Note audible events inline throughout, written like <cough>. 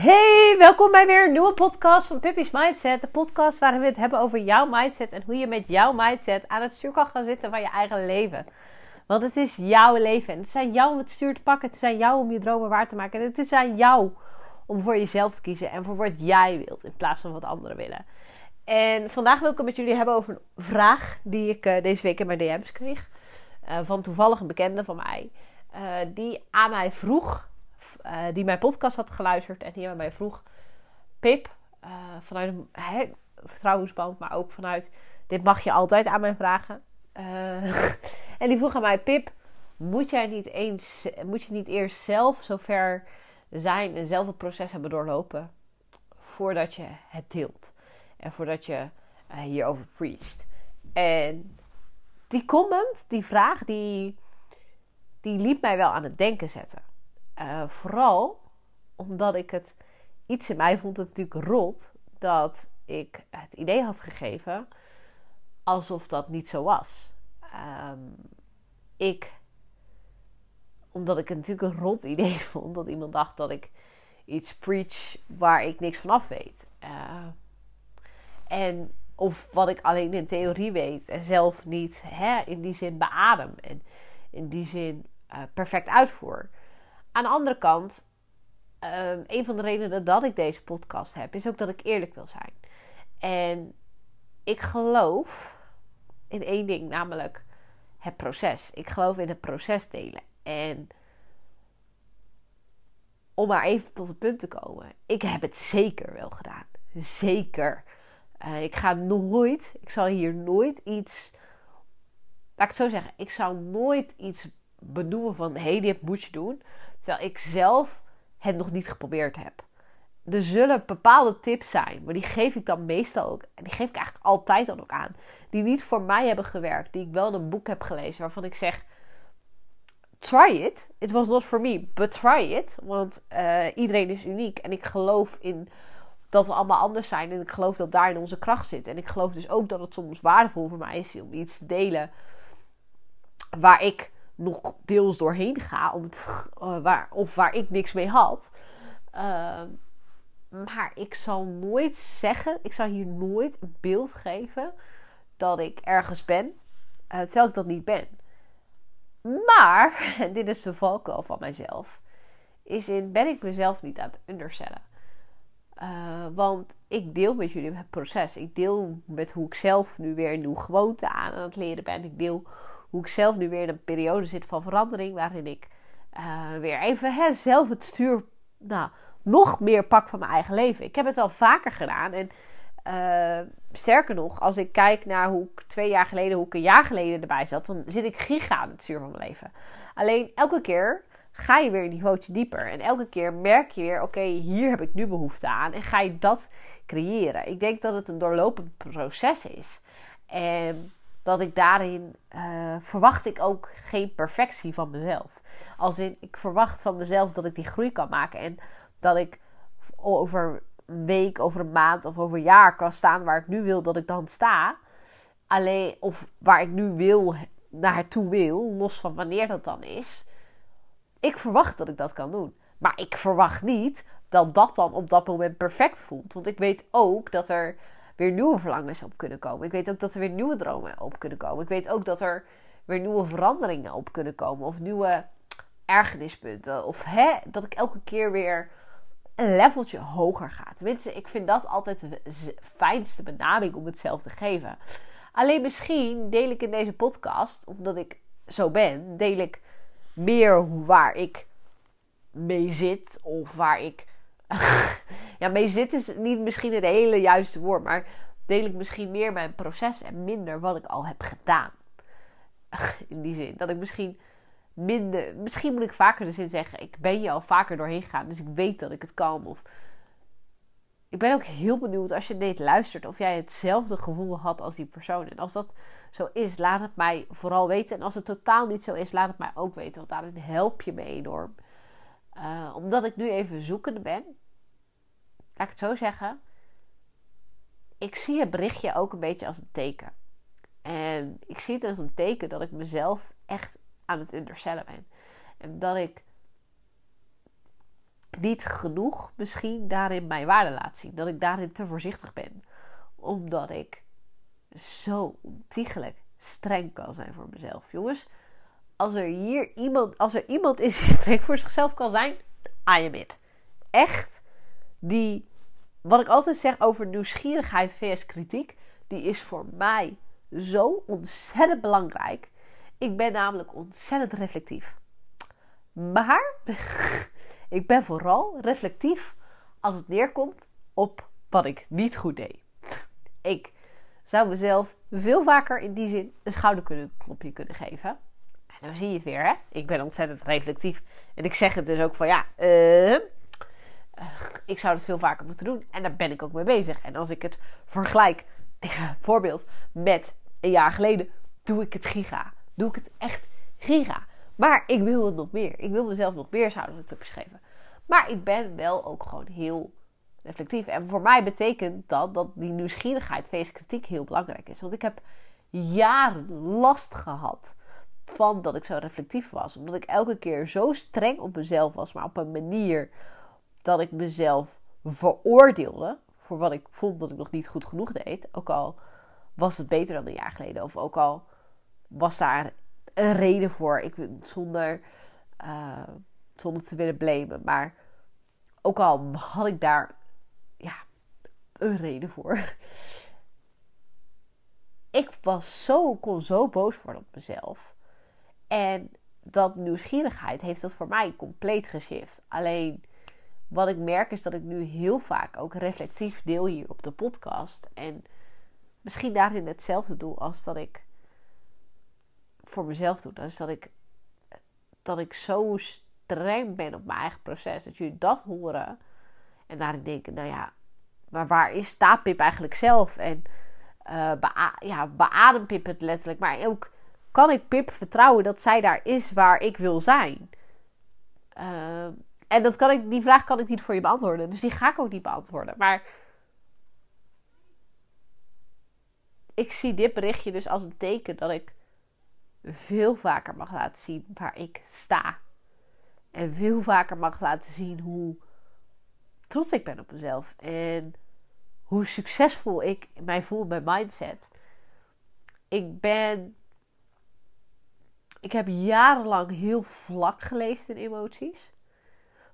Hey, welkom bij weer een nieuwe podcast van Puppy's Mindset. De podcast waarin we het hebben over jouw mindset en hoe je met jouw mindset aan het stuur kan gaan zitten van je eigen leven. Want het is jouw leven en het is aan jou om het stuur te pakken. Het is aan jou om je dromen waar te maken. En het is aan jou om voor jezelf te kiezen en voor wat jij wilt in plaats van wat anderen willen. En vandaag wil ik het met jullie hebben over een vraag die ik uh, deze week in mijn DM's kreeg. Uh, van toevallig een bekende van mij. Uh, die aan mij vroeg uh, die mijn podcast had geluisterd en die aan mij vroeg: Pip, uh, vanuit een vertrouwensband, maar ook vanuit dit mag je altijd aan mij vragen. Uh, <laughs> en die vroeg aan mij: Pip, moet jij niet eens, moet je niet eerst zelf zover zijn en zelf het proces hebben doorlopen voordat je het deelt en voordat je hierover preacht? En die comment, die vraag, die, die liet mij wel aan het denken zetten. Uh, vooral omdat ik het iets in mij vond het natuurlijk rot dat ik het idee had gegeven alsof dat niet zo was. Um, ik, omdat ik het natuurlijk een rot idee <laughs> vond dat iemand dacht dat ik iets preach waar ik niks van af weet. Uh, en of wat ik alleen in theorie weet en zelf niet hè, in die zin beadem en in die zin uh, perfect uitvoer. Aan de andere kant, um, een van de redenen dat ik deze podcast heb, is ook dat ik eerlijk wil zijn. En ik geloof in één ding, namelijk het proces. Ik geloof in het proces delen. En om maar even tot het punt te komen, ik heb het zeker wel gedaan. Zeker. Uh, ik ga nooit, ik zal hier nooit iets, laat ik het zo zeggen, ik zou nooit iets benoemen van hey, dit moet je doen. Terwijl ik zelf het nog niet geprobeerd heb. Er zullen bepaalde tips zijn, maar die geef ik dan meestal ook. En die geef ik eigenlijk altijd dan ook aan. Die niet voor mij hebben gewerkt. Die ik wel een boek heb gelezen waarvan ik zeg: try it. It was not for me, but try it. Want uh, iedereen is uniek. En ik geloof in dat we allemaal anders zijn. En ik geloof dat daarin onze kracht zit. En ik geloof dus ook dat het soms waardevol voor mij is om iets te delen waar ik nog deels doorheen ga. Om het, uh, waar, of waar ik niks mee had. Uh, maar ik zal nooit zeggen, ik zal hier nooit een beeld geven dat ik ergens ben. Uh, terwijl ik dat niet ben. Maar, <laughs> en dit is de valkuil van mijzelf. Is in, ben ik mezelf niet aan het undersellen. Uh, want ik deel met jullie het proces. Ik deel met hoe ik zelf nu weer een nieuwe gewoonte aan, aan het leren ben. Ik deel hoe ik zelf nu weer in een periode zit van verandering. Waarin ik uh, weer even hè, zelf het stuur nou, nog meer pak van mijn eigen leven. Ik heb het al vaker gedaan. En uh, sterker nog, als ik kijk naar hoe ik twee jaar geleden, hoe ik een jaar geleden erbij zat. Dan zit ik giga aan het stuur van mijn leven. Alleen elke keer ga je weer een niveautje dieper. En elke keer merk je weer, oké, hier heb ik nu behoefte aan. En ga je dat creëren. Ik denk dat het een doorlopend proces is. En dat ik daarin uh, verwacht ik ook geen perfectie van mezelf. Als in, ik verwacht van mezelf dat ik die groei kan maken. En dat ik over een week, over een maand of over een jaar kan staan waar ik nu wil dat ik dan sta. Alleen, of waar ik nu wil, naartoe wil, los van wanneer dat dan is. Ik verwacht dat ik dat kan doen. Maar ik verwacht niet dat dat dan op dat moment perfect voelt. Want ik weet ook dat er weer nieuwe verlangens op kunnen komen. Ik weet ook dat er weer nieuwe dromen op kunnen komen. Ik weet ook dat er weer nieuwe veranderingen op kunnen komen. Of nieuwe ergernispunten. Of hè, dat ik elke keer weer een leveltje hoger ga. Tenminste, ik vind dat altijd de fijnste benaming om het zelf te geven. Alleen misschien deel ik in deze podcast, omdat ik zo ben, deel ik meer waar ik mee zit. Of waar ik <laughs> ja, mee zit is niet misschien het hele juiste woord, maar deel ik misschien meer mijn proces en minder wat ik al heb gedaan. In die zin. Dat ik misschien minder. Misschien moet ik vaker de zin zeggen: ik ben je al vaker doorheen gegaan, dus ik weet dat ik het kan. Of ik ben ook heel benieuwd als je dit luistert of jij hetzelfde gevoel had als die persoon. En als dat zo is, laat het mij vooral weten. En als het totaal niet zo is, laat het mij ook weten, want daarin help je me enorm. Uh, omdat ik nu even zoekende ben laat ik het zo zeggen. Ik zie het berichtje ook een beetje als een teken. En ik zie het als een teken dat ik mezelf echt aan het undercellen ben. En dat ik niet genoeg misschien daarin mijn waarde laat zien. Dat ik daarin te voorzichtig ben. Omdat ik zo ontiegelijk streng kan zijn voor mezelf. Jongens, als er hier iemand, als er iemand is die <laughs> streng voor zichzelf kan zijn, I am it. Echt, die, wat ik altijd zeg over nieuwsgierigheid vs kritiek, die is voor mij zo ontzettend belangrijk. Ik ben namelijk ontzettend reflectief. Maar <laughs> ik ben vooral reflectief als het neerkomt op wat ik niet goed deed. Ik zou mezelf veel vaker in die zin een schouderklopje kunnen geven. En dan zie je het weer, hè? Ik ben ontzettend reflectief. En ik zeg het dus ook van ja, uh, ik zou het veel vaker moeten doen. En daar ben ik ook mee bezig. En als ik het vergelijk, voorbeeld, met een jaar geleden, doe ik het giga. Doe ik het echt giga. Maar ik wil het nog meer. Ik wil mezelf nog meer schouderklopjes geven. Maar ik ben wel ook gewoon heel reflectief. En voor mij betekent dat dat die nieuwsgierigheid, feest kritiek heel belangrijk is. Want ik heb jaren last gehad van dat ik zo reflectief was. Omdat ik elke keer zo streng op mezelf was, maar op een manier dat ik mezelf veroordeelde voor wat ik vond dat ik nog niet goed genoeg deed. Ook al was het beter dan een jaar geleden. Of ook al was daar een reden voor. Ik, zonder, uh, zonder te willen blamen. Maar ook al had ik daar ja, een reden voor. <laughs> Ik was zo, kon zo boos worden op mezelf. En dat nieuwsgierigheid heeft dat voor mij compleet geshift. Alleen wat ik merk is dat ik nu heel vaak ook reflectief deel hier op de podcast. En misschien daarin hetzelfde doe als dat ik voor mezelf doe. Dat is dat ik, dat ik zo streng ben op mijn eigen proces. Dat jullie dat horen. En daarin denken, nou ja, maar waar is, staat Pip eigenlijk zelf? En uh, ja, beadem Pip het letterlijk. Maar ook, kan ik Pip vertrouwen dat zij daar is waar ik wil zijn? Uh, en dat kan ik, die vraag kan ik niet voor je beantwoorden. Dus die ga ik ook niet beantwoorden. Maar ik zie dit berichtje dus als een teken dat ik veel vaker mag laten zien waar ik sta. En veel vaker mag laten zien hoe trots ik ben op mezelf. En hoe succesvol ik mij voel bij mindset. Ik ben. Ik heb jarenlang heel vlak geleefd in emoties.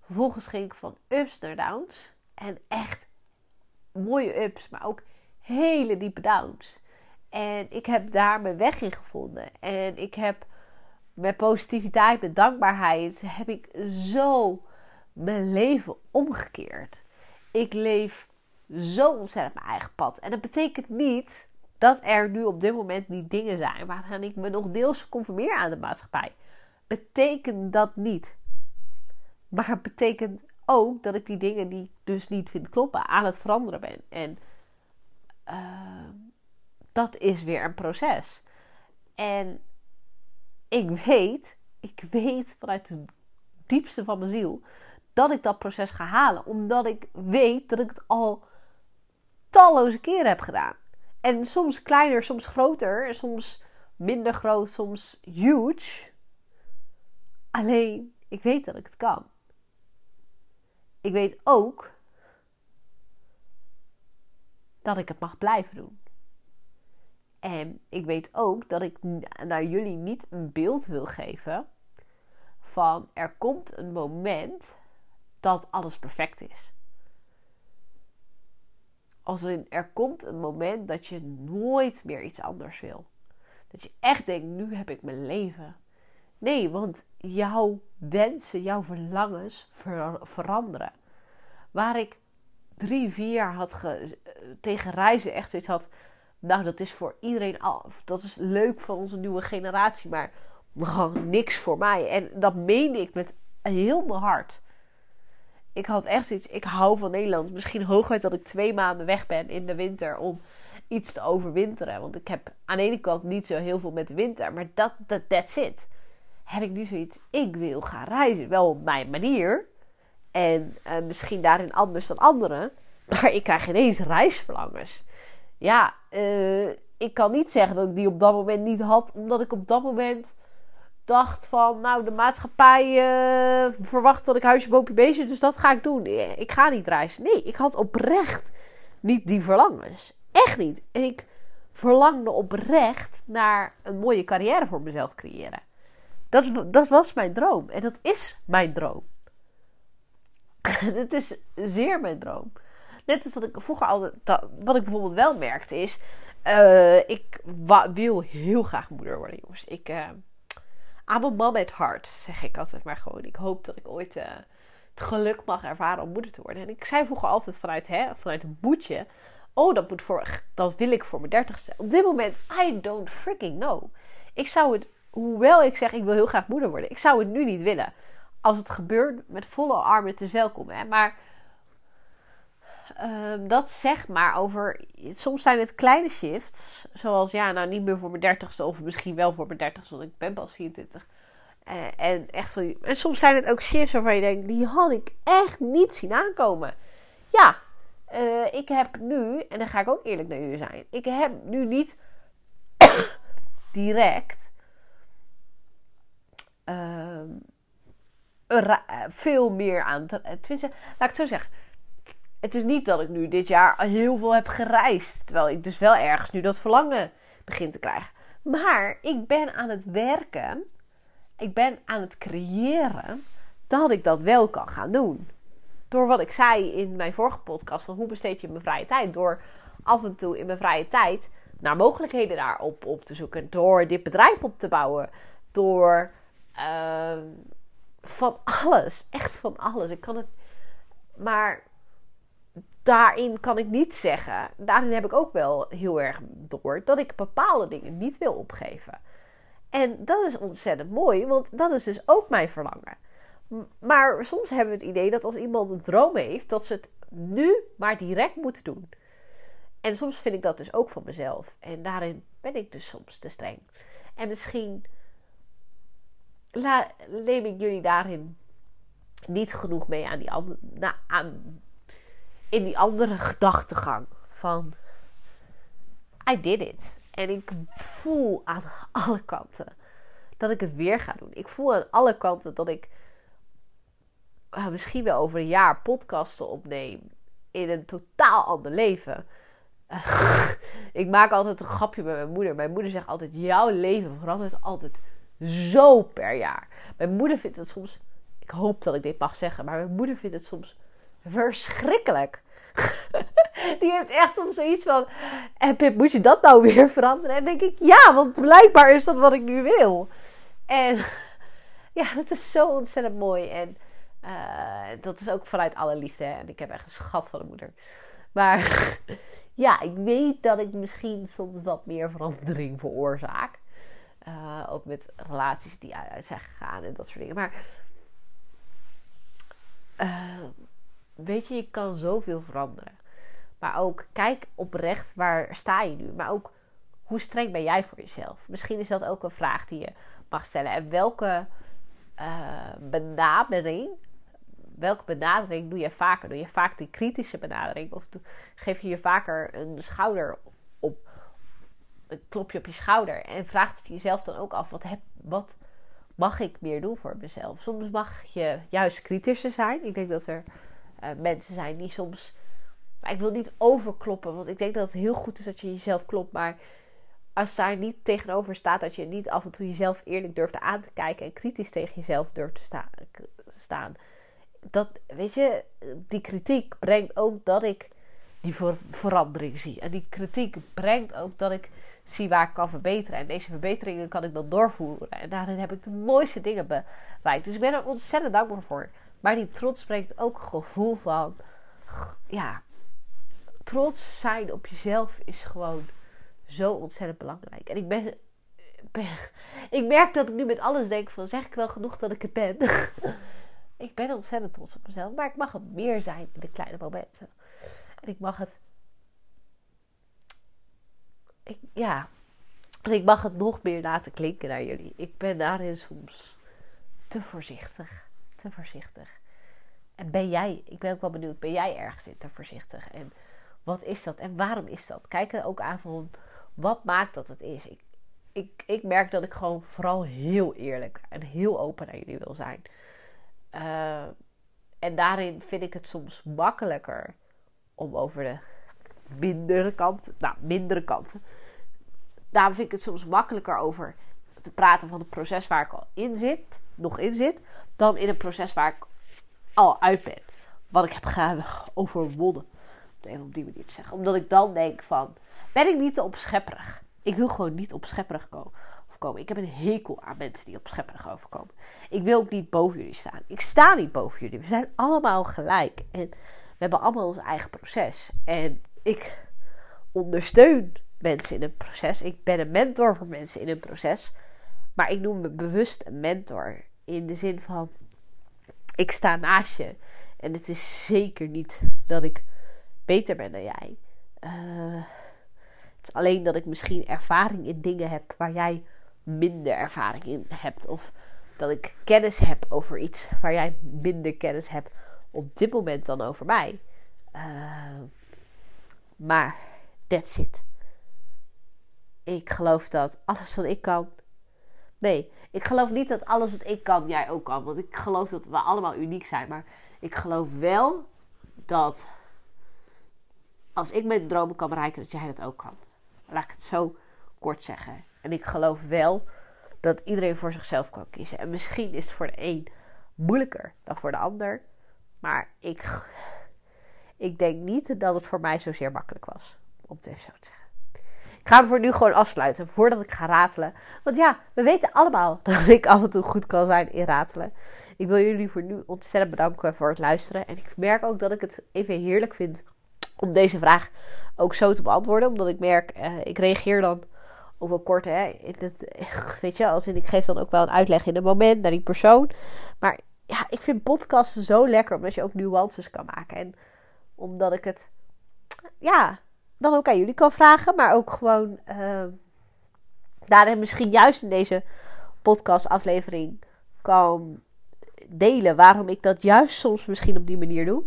Vervolgens ging ik van ups naar downs. En echt mooie ups, maar ook hele diepe downs. En ik heb daar mijn weg in gevonden. En ik heb met positiviteit, met dankbaarheid, heb ik zo mijn leven omgekeerd. Ik leef zo ontzettend mijn eigen pad. En dat betekent niet dat er nu op dit moment niet dingen zijn waaraan ik me nog deels conformeer aan de maatschappij. Betekent dat niet. Maar het betekent ook dat ik die dingen die ik dus niet vind kloppen aan het veranderen ben. En uh, dat is weer een proces. En ik weet, ik weet vanuit het diepste van mijn ziel dat ik dat proces ga halen. Omdat ik weet dat ik het al talloze keren heb gedaan. En soms kleiner, soms groter, soms minder groot, soms huge. Alleen, ik weet dat ik het kan. Ik weet ook dat ik het mag blijven doen. En ik weet ook dat ik naar jullie niet een beeld wil geven van er komt een moment dat alles perfect is. Als er komt een moment dat je nooit meer iets anders wil. Dat je echt denkt, nu heb ik mijn leven. Nee, want jouw wensen, jouw verlangens veranderen. Waar ik drie, vier had ge, tegen reizen echt zoiets had. Nou, dat is voor iedereen al. Dat is leuk voor onze nieuwe generatie, maar gewoon niks voor mij. En dat meende ik met heel mijn hart. Ik had echt zoiets. Ik hou van Nederland. Misschien hooguit dat ik twee maanden weg ben in de winter om iets te overwinteren. Want ik heb aan de ene kant niet zo heel veel met de winter, maar dat, dat that's it. Heb ik nu zoiets. Ik wil gaan reizen. Wel op mijn manier. En uh, misschien daarin anders dan anderen. Maar ik krijg ineens reisverlangens. Ja, uh, ik kan niet zeggen dat ik die op dat moment niet had. Omdat ik op dat moment dacht van, nou, de maatschappij uh, verwacht dat ik huisje, boompje, beestje, dus dat ga ik doen. Ik ga niet reizen. Nee, ik had oprecht niet die verlangens. Echt niet. En ik verlangde oprecht naar een mooie carrière voor mezelf creëren. Dat, dat was mijn droom. En dat is mijn droom. <laughs> Het is zeer mijn droom. Net als dat ik vroeger altijd. wat ik bijvoorbeeld wel merkte is. Uh, ik wil heel graag moeder worden, jongens. Ik. Uh, I'm a mom at heart, zeg ik altijd maar gewoon. Ik hoop dat ik ooit uh, het geluk mag ervaren om moeder te worden. En ik zei vroeger altijd vanuit, hè, vanuit een boetje. Oh, dat, moet voor, dat wil ik voor mijn dertigste. Op dit moment, I don't freaking know. Ik zou het, hoewel ik zeg ik wil heel graag moeder worden, ik zou het nu niet willen. Als het gebeurt, met volle armen, het is welkom. Hè? Maar uh, dat zeg maar over. Soms zijn het kleine shifts. Zoals ja, nou niet meer voor mijn dertigste. Of misschien wel voor mijn dertigste, want ik ben pas 24. Uh, en, echt en soms zijn het ook shifts waarvan je denkt: die had ik echt niet zien aankomen. Ja, uh, ik heb nu, en dan ga ik ook eerlijk naar jullie zijn. Ik heb nu niet <coughs> direct. Ehm, veel meer aan. Tenminste, laat ik het zo zeggen het is niet dat ik nu dit jaar heel veel heb gereisd. Terwijl ik dus wel ergens nu dat verlangen begin te krijgen. Maar ik ben aan het werken. Ik ben aan het creëren dat ik dat wel kan gaan doen. Door wat ik zei in mijn vorige podcast van hoe besteed je mijn vrije tijd. Door af en toe in mijn vrije tijd naar mogelijkheden daarop op te zoeken. Door dit bedrijf op te bouwen. Door uh, van alles. Echt van alles. Ik kan het. Maar daarin kan ik niet zeggen, daarin heb ik ook wel heel erg door dat ik bepaalde dingen niet wil opgeven. En dat is ontzettend mooi, want dat is dus ook mijn verlangen. Maar soms hebben we het idee dat als iemand een droom heeft, dat ze het nu maar direct moet doen. En soms vind ik dat dus ook van mezelf. En daarin ben ik dus soms te streng. En misschien neem ik jullie daarin niet genoeg mee aan die aan in die andere gedachtegang van I did it. En ik voel aan alle kanten dat ik het weer ga doen. Ik voel aan alle kanten dat ik uh, misschien wel over een jaar podcasten opneem in een totaal ander leven. <laughs> ik maak altijd een grapje met mijn moeder. Mijn moeder zegt altijd: jouw leven verandert altijd zo per jaar. Mijn moeder vindt het soms. Ik hoop dat ik dit mag zeggen, maar mijn moeder vindt het soms verschrikkelijk <laughs> die heeft echt om zoiets van: En Pip, moet je dat nou weer veranderen? En denk ik: Ja, want blijkbaar is dat wat ik nu wil. En <laughs> ja, dat is zo ontzettend mooi. En uh, dat is ook vanuit alle liefde. Hè? En ik heb echt een schat van een moeder. Maar <laughs> ja, ik weet dat ik misschien soms wat meer verandering veroorzaak. Uh, ook met relaties die uit zijn gegaan en dat soort dingen. Maar weet je, je kan zoveel veranderen. Maar ook kijk oprecht waar sta je nu. Maar ook hoe streng ben jij voor jezelf? Misschien is dat ook een vraag die je mag stellen. En welke uh, benadering, welke benadering doe je vaker? Doe je vaak die kritische benadering? Of geef je je vaker een schouder op, een klopje op je schouder? En vraagt het jezelf dan ook af, wat, heb, wat mag ik meer doen voor mezelf? Soms mag je juist kritischer zijn. Ik denk dat er uh, mensen zijn die soms. Maar ik wil niet overkloppen, want ik denk dat het heel goed is dat je jezelf klopt. Maar als daar niet tegenover staat dat je niet af en toe jezelf eerlijk durft aan te kijken en kritisch tegen jezelf durft te staan. Dat, weet je, die kritiek brengt ook dat ik die ver verandering zie. En die kritiek brengt ook dat ik zie waar ik kan verbeteren. En deze verbeteringen kan ik dan doorvoeren. En daarin heb ik de mooiste dingen bereikt. Dus ik ben er ontzettend dankbaar voor. Maar die trots brengt ook een gevoel van, ja, trots zijn op jezelf is gewoon zo ontzettend belangrijk. En ik ben, ben, ik merk dat ik nu met alles denk van, zeg ik wel genoeg dat ik het ben? <laughs> ik ben ontzettend trots op mezelf, maar ik mag het meer zijn in de kleine momenten. En ik mag het, ik, ja, ik mag het nog meer laten klinken naar jullie. Ik ben daarin soms te voorzichtig te voorzichtig? En ben jij, ik ben ook wel benieuwd, ben jij ergens in te voorzichtig? En wat is dat en waarom is dat? Kijk ook aan van wat maakt dat het is. Ik, ik, ik merk dat ik gewoon vooral heel eerlijk en heel open naar jullie wil zijn. Uh, en daarin vind ik het soms makkelijker om over de mindere kant, nou, mindere kanten. Daarom vind ik het soms makkelijker over te praten van het proces waar ik al in zit, nog in zit, dan in een proces waar ik al uit ben. Wat ik heb overwonnen. Om het op die manier te zeggen. Omdat ik dan denk van, ben ik niet te opschepperig? Ik wil gewoon niet opschepperig komen. Ik heb een hekel aan mensen die opschepperig overkomen. Ik wil ook niet boven jullie staan. Ik sta niet boven jullie. We zijn allemaal gelijk. En we hebben allemaal ons eigen proces. En ik ondersteun mensen in een proces. Ik ben een mentor voor mensen in een proces. Maar ik noem me bewust een mentor. In de zin van, ik sta naast je. En het is zeker niet dat ik beter ben dan jij. Uh, het is alleen dat ik misschien ervaring in dingen heb waar jij minder ervaring in hebt. Of dat ik kennis heb over iets waar jij minder kennis hebt op dit moment dan over mij. Uh, maar that's it. Ik geloof dat alles wat ik kan. Nee, ik geloof niet dat alles wat ik kan, jij ook kan. Want ik geloof dat we allemaal uniek zijn. Maar ik geloof wel dat als ik mijn dromen kan bereiken, dat jij dat ook kan. Laat ik het zo kort zeggen. En ik geloof wel dat iedereen voor zichzelf kan kiezen. En misschien is het voor de een moeilijker dan voor de ander. Maar ik, ik denk niet dat het voor mij zozeer makkelijk was. Om het even zo te zeggen. Ik ga hem voor nu gewoon afsluiten voordat ik ga ratelen. Want ja, we weten allemaal <laughs> dat ik af en toe goed kan zijn in ratelen. Ik wil jullie voor nu ontzettend bedanken voor het luisteren. En ik merk ook dat ik het even heerlijk vind om deze vraag ook zo te beantwoorden. Omdat ik merk, uh, ik reageer dan of wel kort, hè. Het, weet je, als ik geef dan ook wel een uitleg in een moment naar die persoon. Maar ja, ik vind podcasten zo lekker omdat je ook nuances kan maken. En omdat ik het, ja, dan ook aan jullie kan vragen. Maar ook gewoon uh, daarin misschien juist in deze podcastaflevering kan delen. Waarom ik dat juist soms misschien op die manier doe.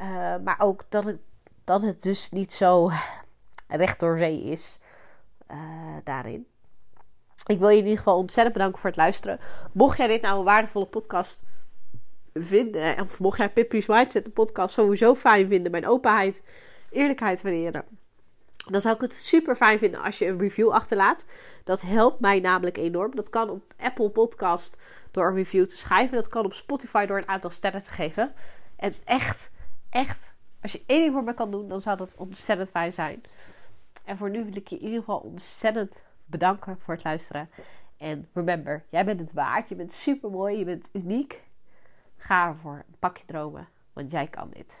Uh, maar ook dat het, dat het dus niet zo <laughs> recht door zee is. Uh, daarin. Ik wil je in ieder geval ontzettend bedanken voor het luisteren. Mocht jij dit nou een waardevolle podcast vinden, of mocht jij Pippi's Mindset, de podcast, sowieso fijn vinden, mijn openheid, eerlijkheid waarderen, dan zou ik het super fijn vinden als je een review achterlaat. Dat helpt mij namelijk enorm. Dat kan op Apple Podcast door een review te schrijven. Dat kan op Spotify door een aantal sterren te geven. En echt, echt, als je één ding voor me kan doen, dan zou dat ontzettend fijn zijn. En voor nu wil ik je in ieder geval ontzettend bedanken voor het luisteren. En remember, jij bent het waard. Je bent super mooi. Je bent uniek. Ga ervoor. Pak je dromen. Want jij kan dit.